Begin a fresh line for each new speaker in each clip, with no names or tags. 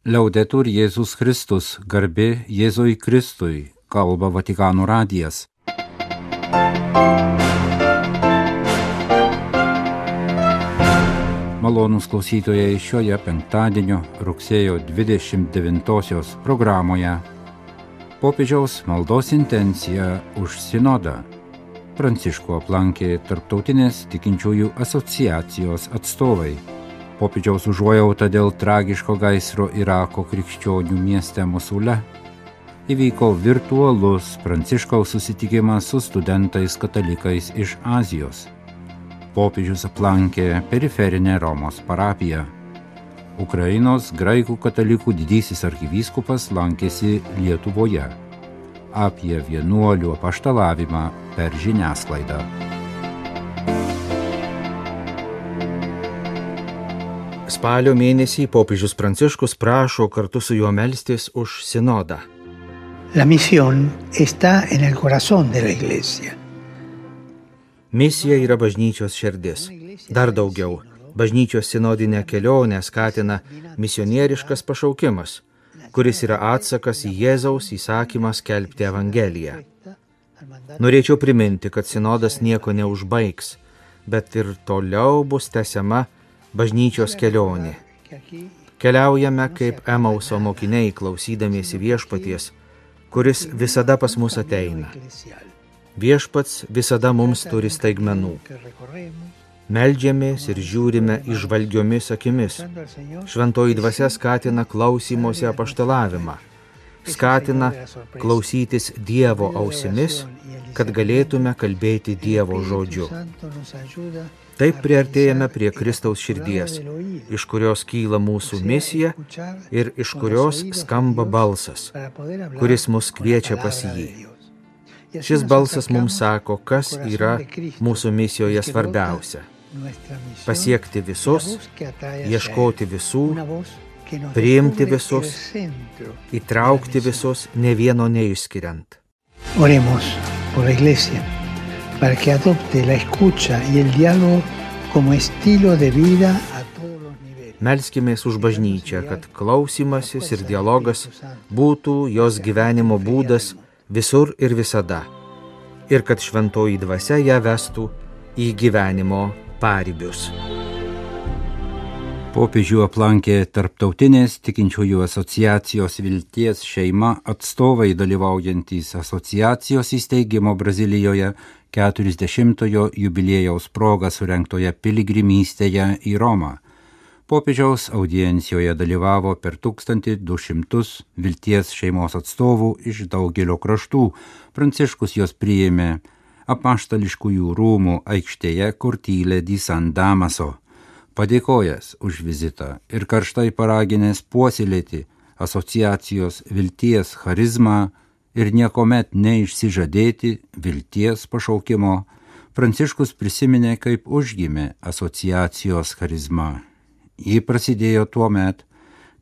Liaudetur Jėzus Kristus, garbė Jėzui Kristui, kalba Vatikano radijas. Malonus klausytojai šioje penktadienio rugsėjo 29-osios programoje popiežiaus maldos intencija už sinodą. Pranciško aplankė Tarptautinės tikinčiųjų asociacijos atstovai popiežiaus užuojauta dėl tragiško gaisro Irako krikščionių mieste Musule, įvyko virtualus Pranciškaus susitikimas su studentais katalikais iš Azijos. Popiežius aplankė periferinę Romos parapiją. Ukrainos graikų katalikų didysis arkivyskupas lankėsi Lietuvoje. Apie vienuolių apaštalavimą per žiniasklaidą.
Spalio mėnesį popiežius Pranciškus prašo kartu su juo melstis už sinodą.
La misión está en el corazón de la iglesia.
Misija yra bažnyčios širdis. Dar daugiau, bažnyčios sinodinę kelionę skatina misionieriškas pašaukimas, kuris yra atsakas į Jėzaus įsakymą skelbti Evangeliją. Norėčiau priminti, kad sinodas nieko neužbaigs, bet ir toliau bus tęsiama bažnyčios kelionė. Keliaujame kaip Emauso mokiniai klausydamiesi viešpaties, kuris visada pas mus ateina. Viešpats visada mums turi staigmenų. Meldžiamės ir žiūrime išvalgiomis akimis. Šventoji dvasia skatina klausymosi apaštalavimą. Skatina klausytis Dievo ausimis, kad galėtume kalbėti Dievo žodžiu. Taip priartėjame prie Kristaus širdies, iš kurios kyla mūsų misija ir iš kurios skamba balsas, kuris mus kviečia pas jį. Šis balsas mums sako, kas yra mūsų misijoje svarbiausia - pasiekti visus, ieškoti visų, priimti visus, įtraukti visus, ne vieno neišskiriant.
Oremos por la iglesia para que adopte la escucha y el diálogo como estilo de vida a todos los niveles.
Melskimės už bažnyčią, kad klausimasis ir dialogas būtų jos gyvenimo būdas visur ir visada. Ir kad šventoji dvasia ją vestų į gyvenimo paribius.
Popiežių aplankė Tarptautinės tikinčiųjų asociacijos Vilties šeima atstovai dalyvaujantys asociacijos įsteigimo Brazilijoje 40-ojo jubiliejaus proga surenktoje piligrimystėje į Romą. Popiežiaus audiencijoje dalyvavo per 1200 Vilties šeimos atstovų iš daugelio kraštų. Pranciškus jos priėmė apaštališkųjų rūmų aikštėje, kur tylė di San Damaso padėkojęs už vizitą ir karštai paraginęs puoselėti asociacijos vilties charizmą ir niekuomet neišsižadėti vilties pašaukimo, Pranciškus prisiminė, kaip užgimė asociacijos charizma. Ji prasidėjo tuo met,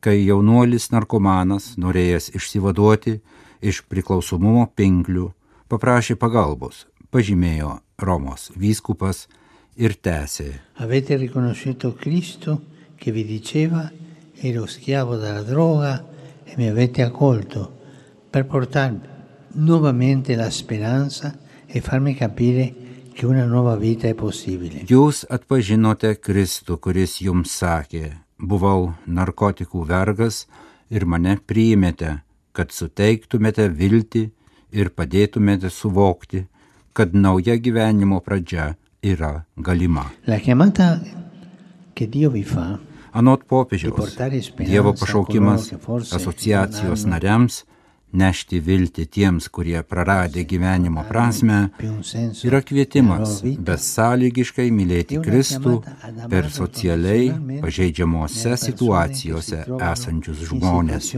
kai jaunuolis narkomanas, norėjęs išsivaduoti iš priklausomumo pinklių, paprašė pagalbos, pažymėjo Romos vyskupas ir tęsė.
Avete riconosciuto Cristo che vi diceva ero schiavo della droga e mi avete accolto per portarmi nuovamente la speranza e farmi capire che una nuova vita è possibile.
Jūs atpažinote Kristų, kuris jums sakė, buvau narkotikų vergas ir mane priimėte, kad suteiktumėte viltį ir padėtumėte suvokti, kad nauja gyvenimo pradžia yra galima.
La chiamata che Dio vi fa
Anot popiežiaus, Dievo pašaukimas asociacijos nariams nešti viltį tiems, kurie praradė gyvenimo prasme, yra kvietimas besąlygiškai mylėti Kristų per socialiai pažeidžiamose situacijose esančius žmonės.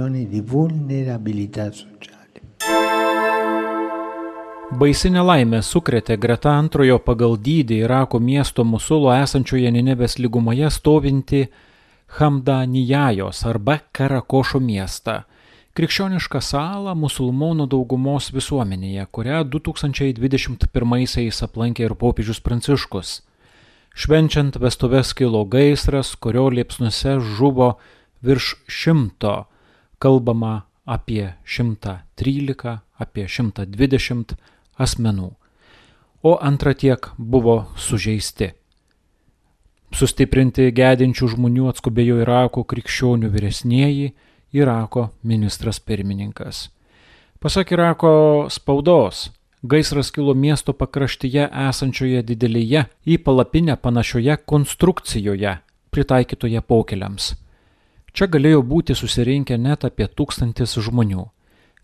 Baisi nelaimė sukrėtė greta antrojo pagal dydį Irako miesto Musulo esančioje Ninevės lygumoje stovinti Hamdanijajos arba Karakošo miestą - krikščionišką salą musulmonų daugumos visuomenėje, kurią 2021-aisiais aplankė ir popiežius Pranciškus. Švenčiant vestuves kilo gaisras, kurio liepsnuose žuvo virš šimto kalbama apie 113, apie 120 asmenų, o antra tiek buvo sužeisti. Sustiprinti gedinčių žmonių atskubėjo Irako krikščionių vyresnieji, Irako ministras pirmininkas. Pasak Irako spaudos, gaisras kilo miesto pakraštyje esančioje didelėje į palapinę panašioje konstrukcijoje, pritaikytoje pokeliams. Čia galėjo būti susirinkę net apie tūkstantis žmonių.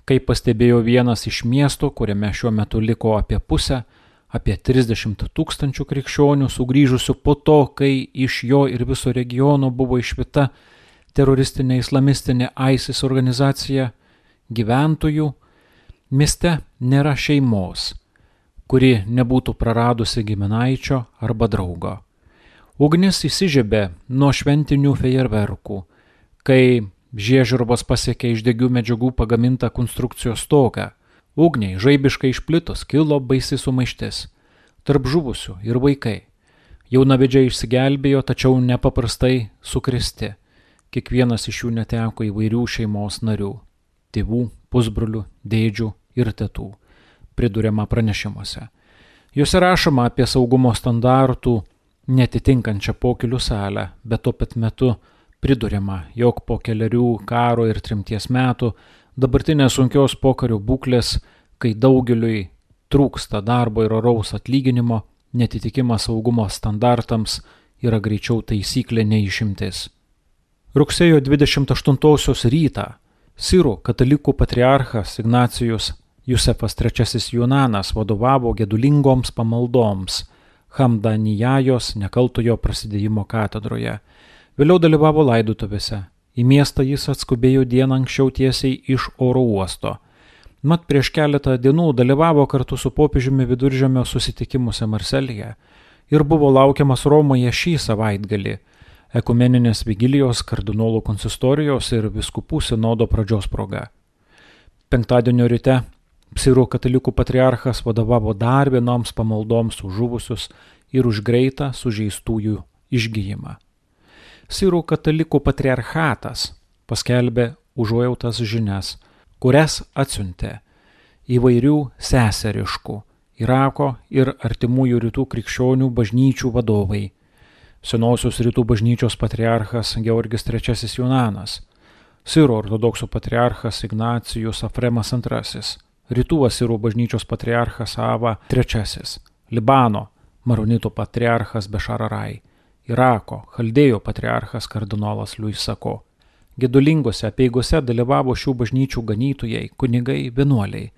Kaip pastebėjo vienas iš miesto, kuriame šiuo metu liko apie pusę, apie 30 tūkstančių krikščionių sugrįžusių po to, kai iš jo ir viso regiono buvo išvita teroristinė islamistinė ISIS organizacija, gyventojų mieste nėra šeimos, kuri nebūtų praradusi giminaičio arba draugo. Ugnis įsižiebė nuo šventinių fejerverkų, kai žiežirbos pasiekė iš degių medžiagų pagamintą konstrukcijos stogą. Ugniai žaibiškai išplitus kilo baisi sumaištis. Tarp žuvusių ir vaikai. Jaunavedžiai išsigelbėjo, tačiau nepaprastai sukristi. Kiekvienas iš jų neteko įvairių šeimos narių - tėvų, pusbrolių, dėdžių ir tėtų, priduriama pranešimuose. Juose rašoma apie saugumo standartų netitinkančią pokelių salę, bet tuo pat metu priduriama, jog po keliarių karo ir trimties metų dabartinės sunkios pokario būklės, kai daugeliui trūksta darbo ir oraus atlyginimo, netitikimas saugumo standartams yra greičiau taisyklė neišimtis. Rugsėjo 28 rytą Sirų katalikų patriarchas Ignacijus Jusefas III Junanas vadovavo gedulingoms pamaldoms Hamdanijajos nekaltojo prasidėjimo katedroje. Vėliau dalyvavo laidutuvėse. Į miestą jis atskubėjo dieną anksčiau tiesiai iš oro uosto. Mat prieš keletą dienų dalyvavo kartu su popiežiumi viduržėmio susitikimuose Marselyje ir buvo laukiamas Romoje šį savaitgalį - ekumeninės vigilijos, kardinolų konsistorijos ir viskupų sinodo pradžios proga. Penktadienio ryte Psirų katalikų patriarchas vadovavo dar vienoms pamaldoms už žuvusius ir už greitą sužeistųjų išgyjimą. Sirų katalikų patriarchatas paskelbė užuojautas žinias, kurias atsiuntė įvairių seseriškų Irako ir artimųjų rytų krikščionių bažnyčių vadovai. Senosios rytų bažnyčios patriarchas Georgis III Junanas, Siro ortodoksų patriarchas Ignacijus Afremas II, Rytų Asirų bažnyčios patriarchas Ava III, Libano Maronitų patriarchas Bešararai, Irako, Chaldėjo patriarchas kardinolas Luisako. Gedulingose apieigose dalyvavo šių bažnyčių ganytojai, kunigai, vienuoliai,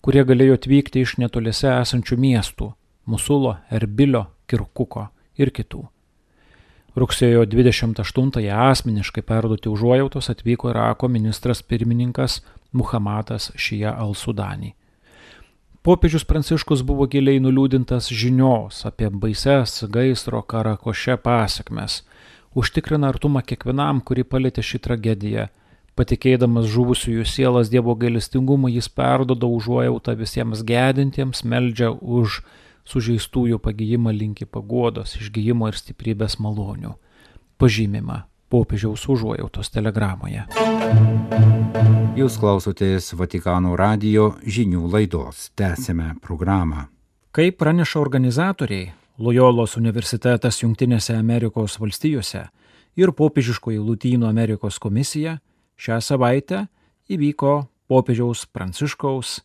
kurie galėjo atvykti iš netoliese esančių miestų - Musulo, Erbilio, Kirkuko ir kitų. Rugsėjo 28-ąją asmeniškai perduoti užuojautos atvyko Irako ministras pirmininkas Muhammadas Šija al-Sudani. Popiežius Pranciškus buvo giliai nuliūdintas žinios apie baises gaisro karakoše pasiekmes, užtikrina artumą kiekvienam, kurį palėtė šį tragediją. Patikėdamas žuvusiųjų sielas Dievo gailestingumu, jis perdoda užuojautą visiems gedintiems, meldžia už sužeistųjų pagyjimą linki paguodos, išgyjimo ir stiprybės malonių. Pažymima popiežiaus užuojautos telegramoje.
Jūs klausotės Vatikano radio žinių laidos. Tęsime programą.
Kaip praneša organizatoriai, Loyolos universitetas Junktinėse Amerikos valstijose ir popiežiškoji Lutynų Amerikos komisija šią savaitę įvyko popiežiaus Pranciškaus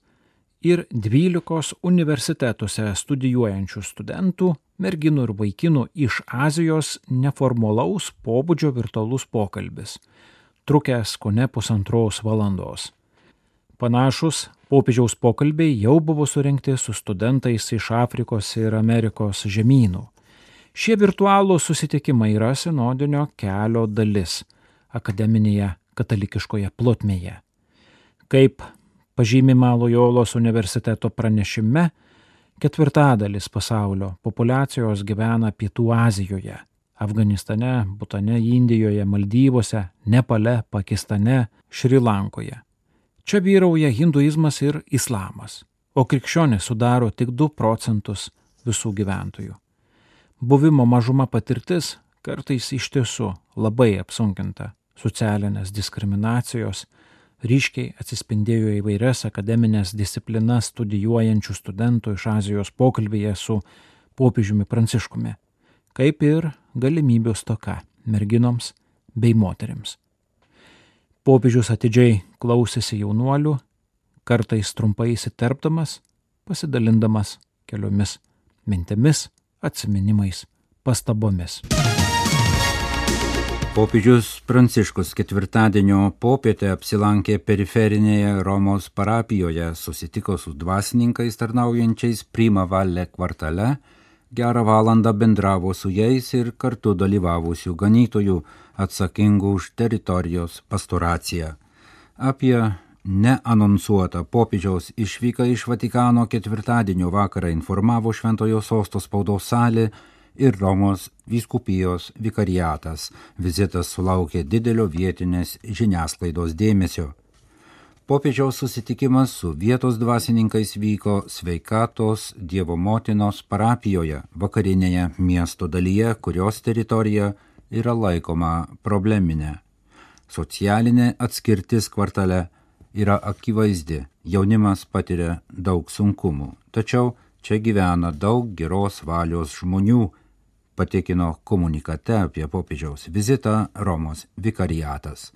ir 12 universitetuose studijuojančių studentų merginų ir vaikinų iš Azijos neformalaus pobūdžio virtualus pokalbis, trukęs ko ne pusantros valandos. Panašus popiežiaus pokalbiai jau buvo surinkti su studentais iš Afrikos ir Amerikos žemynų. Šie virtualūs susitikimai yra sinodinio kelio dalis akademinėje katalikiškoje plotmėje. Kaip pažymima Loyolos universiteto pranešime, Ketvirtadalis pasaulio populacijos gyvena Pietų Azijoje - Afganistane, Butane, Indijoje, Maldyvose, Nepale, Pakistane, Šri Lankoje. Čia vyrauja hinduizmas ir islamas, o krikščionės sudaro tik 2 procentus visų gyventojų. Buvimo mažuma patirtis kartais iš tiesų labai apsunkinta socialinės diskriminacijos, ryškiai atsispindėjo įvairias akademinės disciplinas studijuojančių studentų iš Azijos pokalbėje su popiežiumi Pranciškumi, kaip ir galimybių stoka merginoms bei moteriams. Popiežius atidžiai klausėsi jaunuolių, kartais trumpai įsiterpdamas, pasidalindamas keliomis mintimis, atminimais, pastabomis.
Popiežius Pranciškus ketvirtadienio popietę apsilankė periferinėje Romos parapijoje, susitiko su dvasininkais tarnaujančiais Prima Valle kvartale, gerą valandą bendravo su jais ir kartu dalyvavusių ganytojų atsakingų už teritorijos pastoraciją. Apie neanonsuotą popiežiaus išvyką iš Vatikano ketvirtadienio vakarą informavo Šventojo sosto spaudos salė ir Romos vyskupijos vikariatas. Vizitas sulaukė didelio vietinės žiniasklaidos dėmesio. Popiežiaus susitikimas su vietos dvasininkais vyko sveikatos Dievo motinos parapijoje, vakarinėje miesto dalyje, kurios teritorija yra laikoma probleminė. Socialinė atskirtis kvartale yra akivaizdi, jaunimas patiria daug sunkumų, tačiau čia gyvena daug geros valios žmonių, patikino komunikate apie popiežiaus vizitą Romos vikariatas.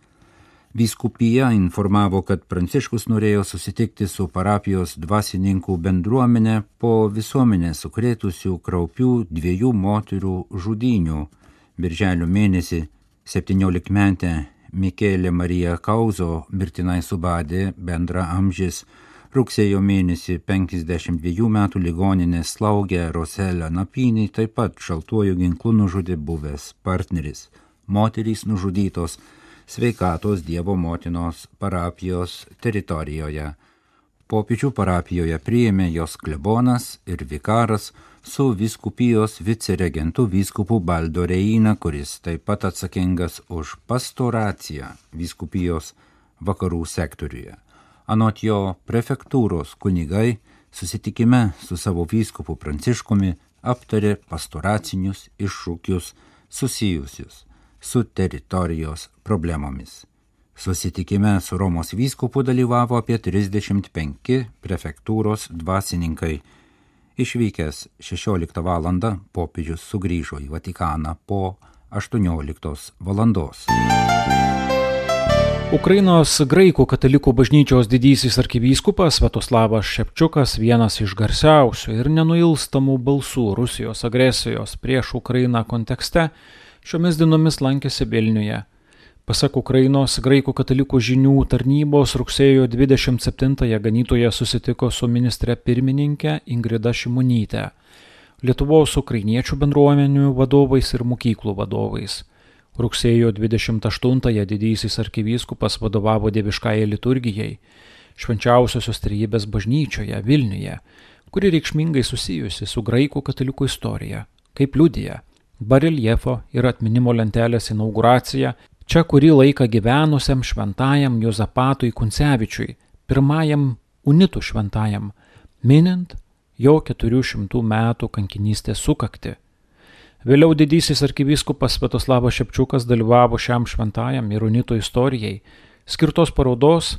Vyskupija informavo, kad Pranciškus norėjo susitikti su parapijos dvasininkų bendruomenė po visuomenę sukrėtusių kraupių dviejų moterų žudinių. Birželio mėnesį 17-metė Mikėlė Marija Kauzo mirtinai subadė bendra amžis Rugsėjo mėnesį 52 metų ligoninės slaugė Roselę Napinį taip pat šaltuoju ginklu nužudė buvęs partneris. Moterys nužudytos sveikatos Dievo motinos parapijos teritorijoje. Popiečių parapijoje priėmė jos klebonas ir vikaras su viskupijos viceregentu vyskupu Baldo Reina, kuris taip pat atsakingas už pastoraciją viskupijos vakarų sektoriuje. Anot jo prefektūros kunigai susitikime su savo vyskupu Pranciškumi aptarė pastoracinius iššūkius susijusius su teritorijos problemomis. Susitikime su Romos vyskupu dalyvavo apie 35 prefektūros dvasininkai. Išvykęs 16 val. popiežius sugrįžo į Vatikaną po 18 val.
Ukrainos graikų katalikų bažnyčios didysis arkivyskupas Svetoslavas Šepčiukas, vienas iš garsiausių ir nenuilstamų balsų Rusijos agresijos prieš Ukrainą kontekste, šiomis dienomis lankėsi Vilniuje. Pasak Ukrainos graikų katalikų žinių tarnybos rugsėjo 27-ąją ganytoje susitiko su ministre pirmininkė Ingrida Šimonytė, Lietuvos ukrainiečių bendruomenių vadovais ir mokyklų vadovais. Rugsėjo 28-ąją didysis arkivyskupas vadovavo dieviškajai liturgijai, švenčiausiosios trejybės bažnyčioje Vilniuje, kuri reikšmingai susijusi su graikų katalikų istorija, kaip liudija bareljefo ir atminimo lentelės inauguracija čia kurį laiką gyvenusiam šventajam Jozapatui Kuncevičiui, pirmajam unitų šventajam, minint jo 400 metų kankinystės sukakti Vėliau didysis arkivyskupas Svetoslavas Šepčiukas dalyvavo šiam šventajam ir unito istorijai skirtos parodos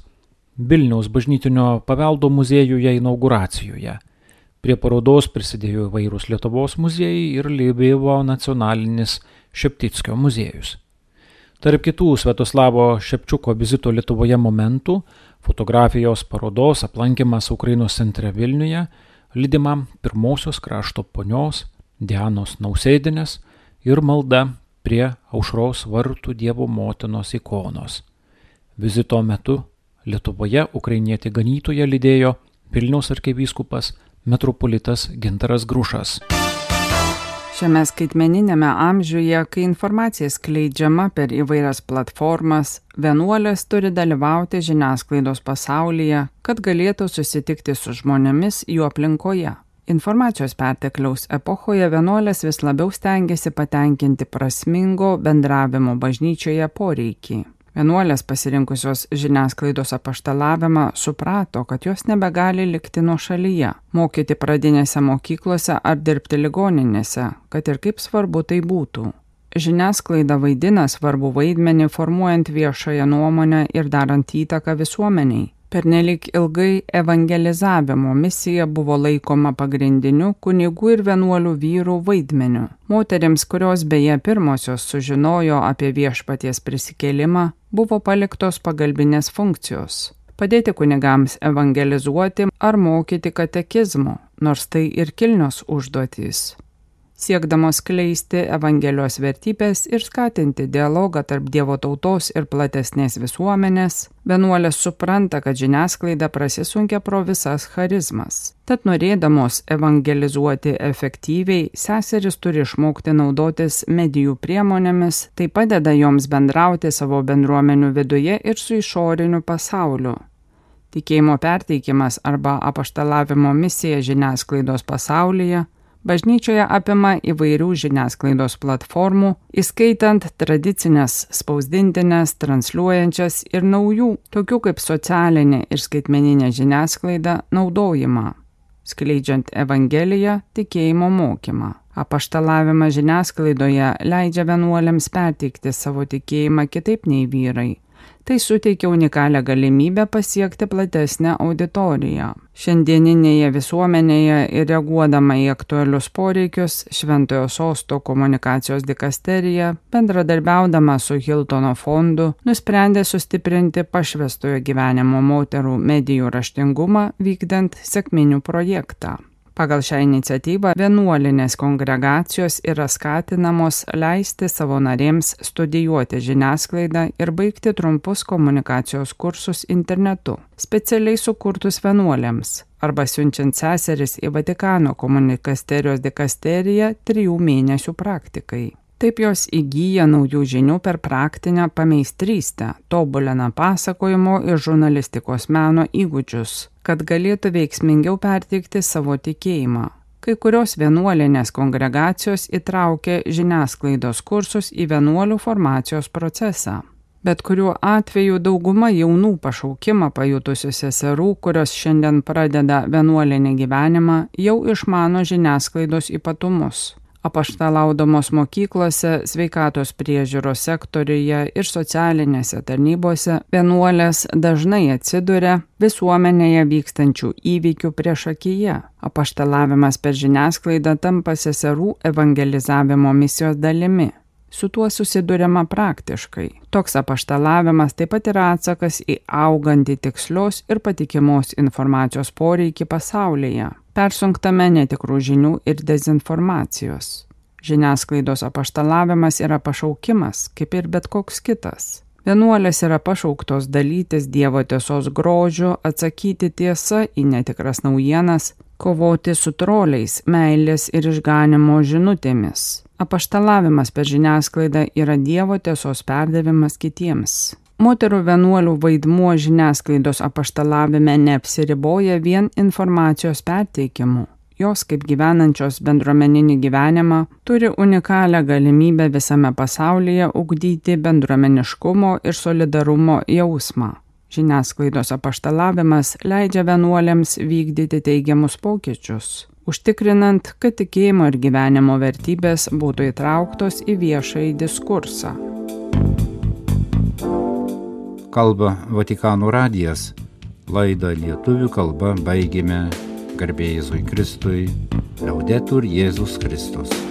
Vilniaus bažnytinio paveldo muziejuje inauguracijoje. Prie parodos prisidėjo įvairūs Lietuvos muziejai ir Lybevo nacionalinis Šeptickio muziejus. Tarp kitų Svetoslavo Šepčiuko vizito Lietuvoje momentų - fotografijos parodos aplankimas Ukrainos centre Vilniuje, lydima pirmosios krašto ponios Dianos Nausėdinės ir malda prie aušros vartų Dievo motinos ikonos. Vizito metu Lietuvoje ukrainietį ganytoje lydėjo Vilniaus arkivyskupas metropolitas Gintaras Grušas.
Šiame skaitmeninėme amžiuje, kai informacija skleidžiama per įvairias platformas, vienuolės turi dalyvauti žiniasklaidos pasaulyje, kad galėtų susitikti su žmonėmis jų aplinkoje. Informacijos pertekliaus epochoje vienuolės vis labiau stengiasi patenkinti prasmingo bendravimo bažnyčioje poreikį. Vienuolės pasirinkusios žiniasklaidos apaštalavimą suprato, kad jos nebegali likti nuo šalyje, mokyti pradinėse mokyklose ar dirbti ligoninėse, kad ir kaip svarbu tai būtų. žiniasklaida vaidina svarbu vaidmenį formuojant viešąją nuomonę ir darant įtaką visuomeniai. Pernelik ilgai evangelizavimo misija buvo laikoma pagrindiniu kunigų ir vienuolių vyrų vaidmeniu. Moteriams, kurios beje pirmosios sužinojo apie viešpaties prisikėlimą, buvo paliktos pagalbinės funkcijos - padėti kunigams evangelizuoti ar mokyti katekizmo, nors tai ir kilnios užduotys siekdamos kleisti Evangelijos vertybės ir skatinti dialogą tarp Dievo tautos ir platesnės visuomenės, vienuolės supranta, kad žiniasklaida prasisunkia pro visas charizmas. Tad norėdamos evangelizuoti efektyviai, seseris turi išmokti naudotis medijų priemonėmis, tai padeda joms bendrauti savo bendruomenių viduje ir su išoriniu pasauliu. Tikėjimo perteikimas arba apaštalavimo misija žiniasklaidos pasaulyje bažnyčioje apima įvairių žiniasklaidos platformų, įskaitant tradicinės spausdintinės, transliuojančias ir naujų, tokių kaip socialinė ir skaitmeninė žiniasklaida, naudojimą, skleidžiant Evangeliją, tikėjimo mokymą. Apaštalavimas žiniasklaidoje leidžia vienuoliams perteikti savo tikėjimą kitaip nei vyrai Tai suteikia unikalią galimybę pasiekti platesnę auditoriją. Šiandieninėje visuomenėje ir reaguodama į aktualius poreikius, Šventojo sosto komunikacijos dikasterija, bendradarbiaudama su Hiltono fondu, nusprendė sustiprinti pašvestojo gyvenimo moterų medijų raštingumą vykdant sėkminių projektą. Pagal šią iniciatyvą vienuolinės kongregacijos yra skatinamos leisti savo narėms studijuoti žiniasklaidą ir baigti trumpus komunikacijos kursus internetu, specialiai sukurtus vienuolėms arba siunčiant seseris į Vatikano komunikasterijos dikasteriją trijų mėnesių praktikai. Taip jos įgyja naujų žinių per praktinę pameistrystę, tobulina pasakojimo ir žurnalistikos meno įgūdžius, kad galėtų veiksmingiau perteikti savo tikėjimą. Kai kurios vienuolinės kongregacijos įtraukė žiniasklaidos kursus į vienuolių formacijos procesą. Bet kuriuo atveju dauguma jaunų pašaukimą pajutusių seserų, kurios šiandien pradeda vienuolinį gyvenimą, jau išmano žiniasklaidos ypatumus apaštalaudamos mokyklose, sveikatos priežiūros sektoriuje ir socialinėse tarnybose, vienuolės dažnai atsiduria visuomenėje vykstančių įvykių prieš akiją. Apaštalavimas per žiniasklaidą tampa seserų evangelizavimo misijos dalimi. Su tuo susidurima praktiškai. Toks apaštalavimas taip pat yra atsakas į augantį tikslios ir patikimos informacijos poreikį pasaulyje persunktame netikrų žinių ir dezinformacijos. Žiniasklaidos apaštalavimas yra pašaukimas, kaip ir bet koks kitas. Vienuolės yra pašauktos dalytis Dievo tiesos grožiu, atsakyti tiesą į netikras naujienas, kovoti su troliais, meilės ir išganimo žinutėmis. Apaštalavimas per žiniasklaidą yra Dievo tiesos perdavimas kitiems. Moterų vienuolių vaidmuo žiniasklaidos apaštalavime neapsiriboja vien informacijos perteikimu. Jos, kaip gyvenančios bendruomeninį gyvenimą, turi unikalią galimybę visame pasaulyje ugdyti bendruomeniškumo ir solidarumo jausmą. Žiniasklaidos apaštalavimas leidžia vienuolėms vykdyti teigiamus pokyčius, užtikrinant, kad tikėjimo ir gyvenimo vertybės būtų įtrauktos į viešąjį diskursą
kalba Vatikano radijas. Laidą lietuvių kalba baigėme garbėjai Jėzui Kristui. Liaudetur Jėzus Kristus.